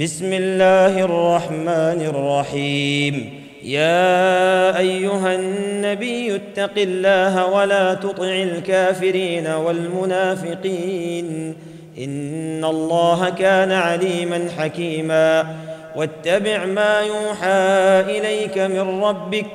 بسم الله الرحمن الرحيم يا ايها النبي اتق الله ولا تطع الكافرين والمنافقين ان الله كان عليما حكيما واتبع ما يوحى اليك من ربك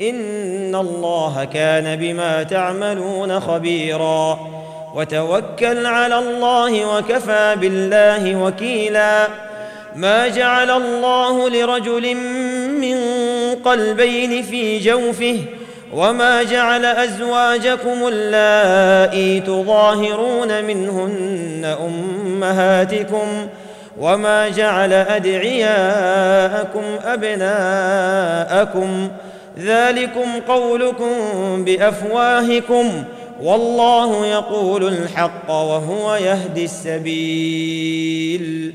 ان الله كان بما تعملون خبيرا وتوكل على الله وكفى بالله وكيلا ما جعل الله لرجل من قلبين في جوفه وما جعل أزواجكم اللائي تظاهرون منهن أمهاتكم وما جعل أدعياءكم أبناءكم ذلكم قولكم بأفواهكم والله يقول الحق وهو يهدي السبيل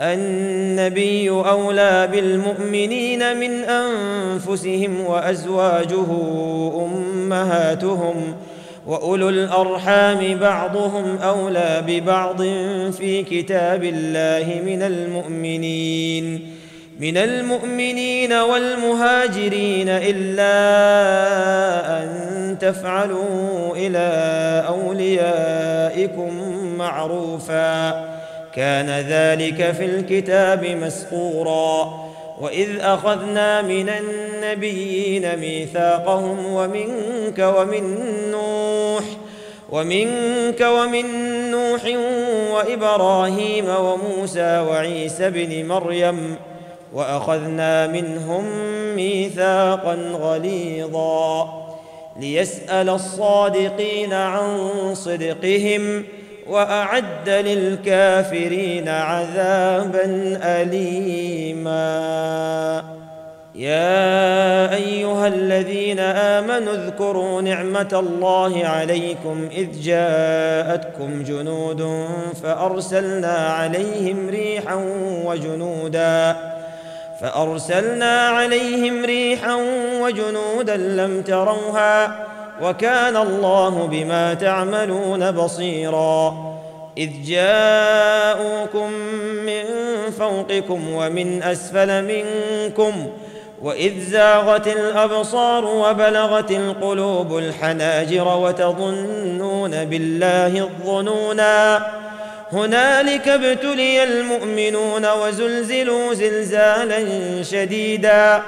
النبي أولى بالمؤمنين من أنفسهم وأزواجه أمهاتهم وأولو الأرحام بعضهم أولى ببعض في كتاب الله من المؤمنين من المؤمنين والمهاجرين إلا أن تفعلوا إلى أوليائكم معروفا كان ذلك في الكتاب مسطورا. وإذ أخذنا من النبيين ميثاقهم ومنك ومن نوح ومنك ومن نوح وإبراهيم وموسى وعيسى بن مريم وأخذنا منهم ميثاقا غليظا. ليسأل الصادقين عن صدقهم وأعد للكافرين عذابا اليما. يا أيها الذين آمنوا اذكروا نعمة الله عليكم إذ جاءتكم جنود فأرسلنا عليهم ريحا وجنودا فأرسلنا عليهم ريحا وجنودا لم تروها وكان الله بما تعملون بصيرا. إذ جاءوكم من فوقكم ومن أسفل منكم وإذ زاغت الأبصار وبلغت القلوب الحناجر وتظنون بالله الظنونا. هنالك ابتلي المؤمنون وزلزلوا زلزالا شديدا.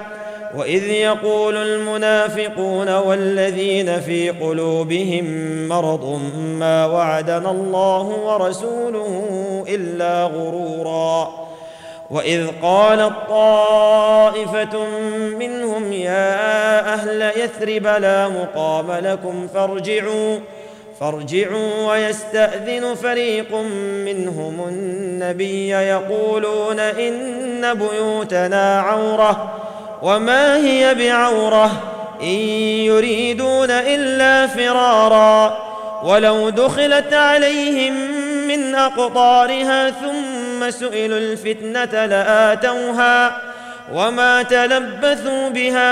وإذ يقول المنافقون والذين في قلوبهم مرض ما وعدنا الله ورسوله إلا غرورا. وإذ قالت طائفه منهم يا أهل يثرب لا مقام لكم فارجعوا فارجعوا ويستأذن فريق منهم النبي يقولون إن بيوتنا عورة. وما هي بعورة إن يريدون إلا فرارا ولو دخلت عليهم من أقطارها ثم سئلوا الفتنة لآتوها وما تلبثوا بها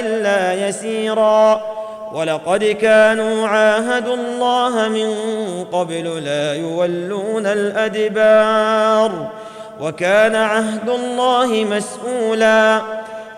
إلا يسيرا ولقد كانوا عاهدوا الله من قبل لا يولون الأدبار وكان عهد الله مسؤولا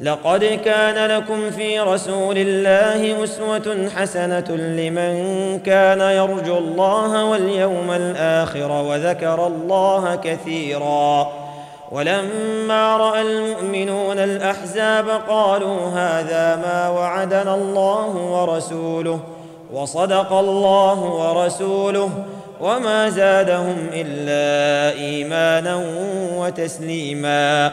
لقد كان لكم في رسول الله أسوة حسنة لمن كان يرجو الله واليوم الآخر وذكر الله كثيرا. ولما رأى المؤمنون الأحزاب قالوا هذا ما وعدنا الله ورسوله وصدق الله ورسوله وما زادهم إلا إيمانا وتسليما.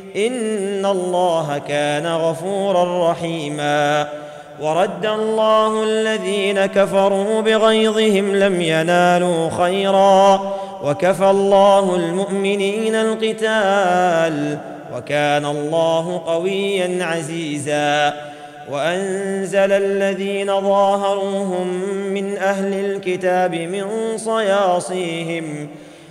إن الله كان غفورا رحيما. ورد الله الذين كفروا بغيظهم لم ينالوا خيرا. وكفى الله المؤمنين القتال. وكان الله قويا عزيزا. وأنزل الذين ظاهروهم من أهل الكتاب من صياصيهم.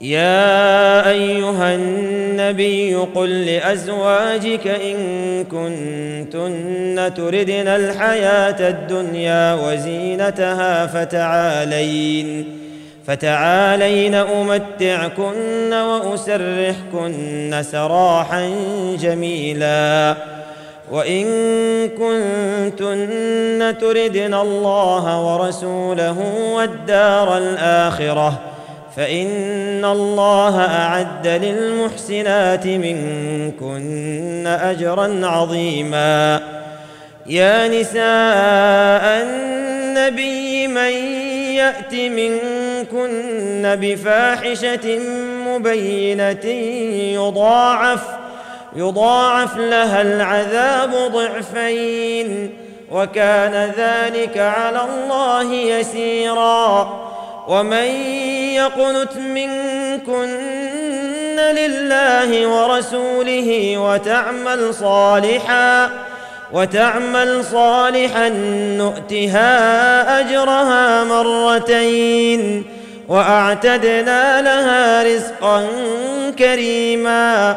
يا أيها النبي قل لأزواجك إن كنتن تردن الحياة الدنيا وزينتها فتعالين فتعالين أمتعكن وأسرحكن سراحا جميلا وإن كنتن تردن الله ورسوله والدار الآخرة فإن الله أعد للمحسنات منكن أجرا عظيما. يا نساء النبي من يأت منكن بفاحشة مبينة يضاعف يضاعف لها العذاب ضعفين وكان ذلك على الله يسيرا. ومن يقنت منكن لله ورسوله وتعمل صالحا وتعمل صالحا نؤتها أجرها مرتين وأعتدنا لها رزقا كريما.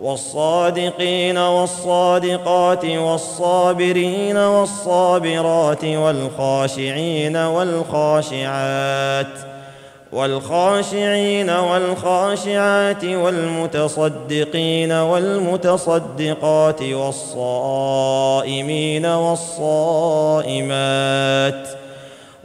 والصادقين والصادقات والصابرين والصابرات والخاشعين والخاشعات والخاشعين والخاشعات والمتصدقين والمتصدقات والصائمين والصائمات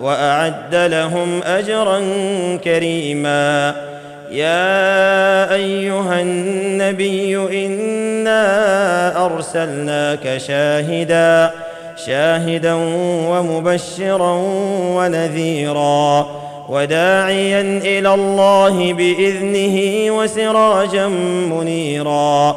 وأعد لهم أجرا كريما. يا أيها النبي إنا أرسلناك شاهدا شاهدا ومبشرا ونذيرا وداعيا إلى الله بإذنه وسراجا منيرا.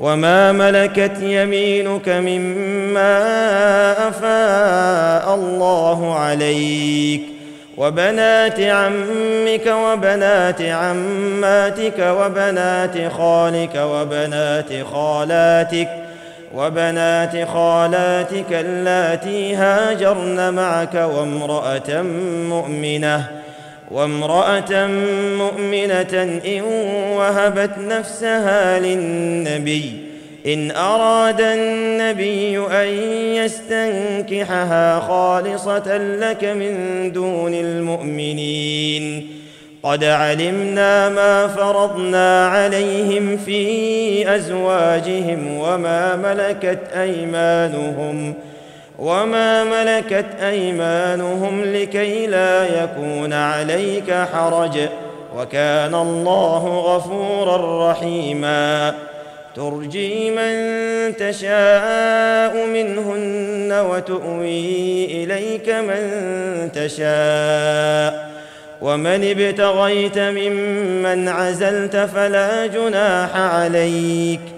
وما ملكت يمينك مما افاء الله عليك وبنات عمك وبنات عماتك وبنات خالك وبنات خالاتك وبنات خالاتك اللاتي هاجرن معك وامرأة مؤمنة وامرأة مؤمنة إن وهبت نفسها للنبي إن أراد النبي أن يستنكحها خالصة لك من دون المؤمنين. قد علمنا ما فرضنا عليهم في أزواجهم وما ملكت أيمانهم. وما ملكت ايمانهم لكي لا يكون عليك حرج وكان الله غفورا رحيما ترجي من تشاء منهن وتؤوي اليك من تشاء ومن ابتغيت ممن عزلت فلا جناح عليك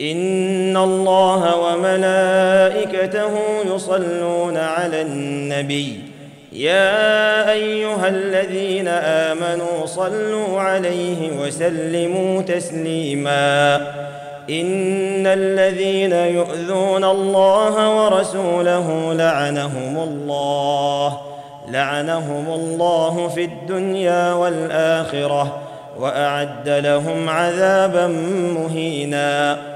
ان الله وملائكته يصلون على النبي. يا ايها الذين امنوا صلوا عليه وسلموا تسليما. ان الذين يؤذون الله ورسوله لعنهم الله لعنهم الله في الدنيا والاخره واعد لهم عذابا مهينا.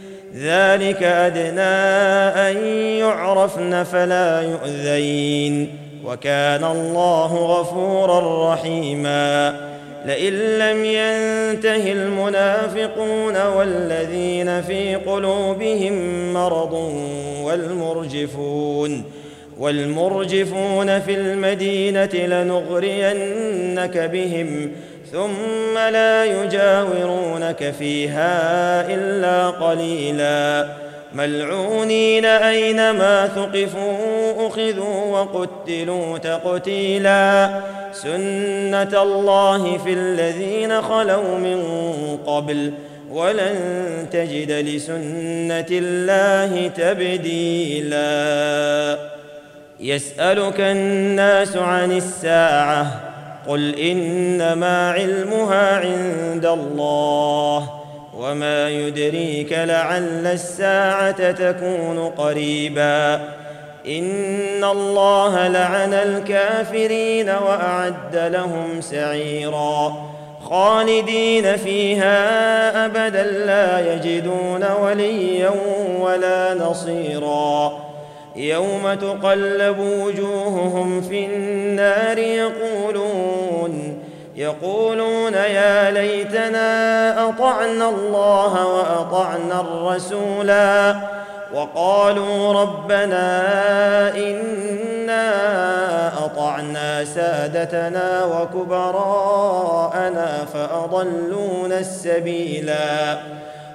ذلك أدنى أن يعرفن فلا يؤذين. وكان الله غفورا رحيما. لئن لم ينته المنافقون والذين في قلوبهم مرض والمرجفون والمرجفون في المدينة لنغرينك بهم ثم لا يجاورونك فيها إلا قليلا. ملعونين أينما ثقفوا أخذوا وقتلوا تقتيلا. سنة الله في الذين خلوا من قبل ولن تجد لسنة الله تبديلا. يسألك الناس عن الساعة قل انما علمها عند الله وما يدريك لعل الساعة تكون قريبا ان الله لعن الكافرين واعد لهم سعيرا خالدين فيها ابدا لا يجدون وليا ولا نصيرا يوم تقلب وجوههم في النار يقولون يقولون يا ليتنا أطعنا الله وأطعنا الرسولا. وقالوا ربنا إنا أطعنا سادتنا وكبراءنا فأضلونا السبيلا.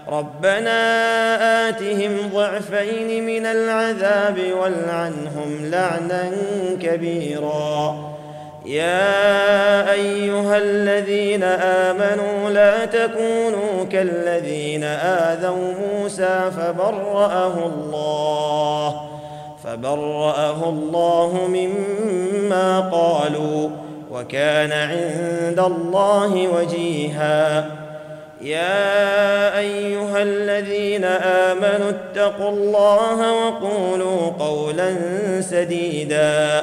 ربنا آتهم ضعفين من العذاب والعنهم لعنا كبيرا. يا أيها الذين آمنوا لا تكونوا كالذين آذوا موسى فبرأه الله فبرأه الله مما قالوا وكان عند الله وجيهاً. يا أيها الذين آمنوا اتقوا الله وقولوا قولا سديدا.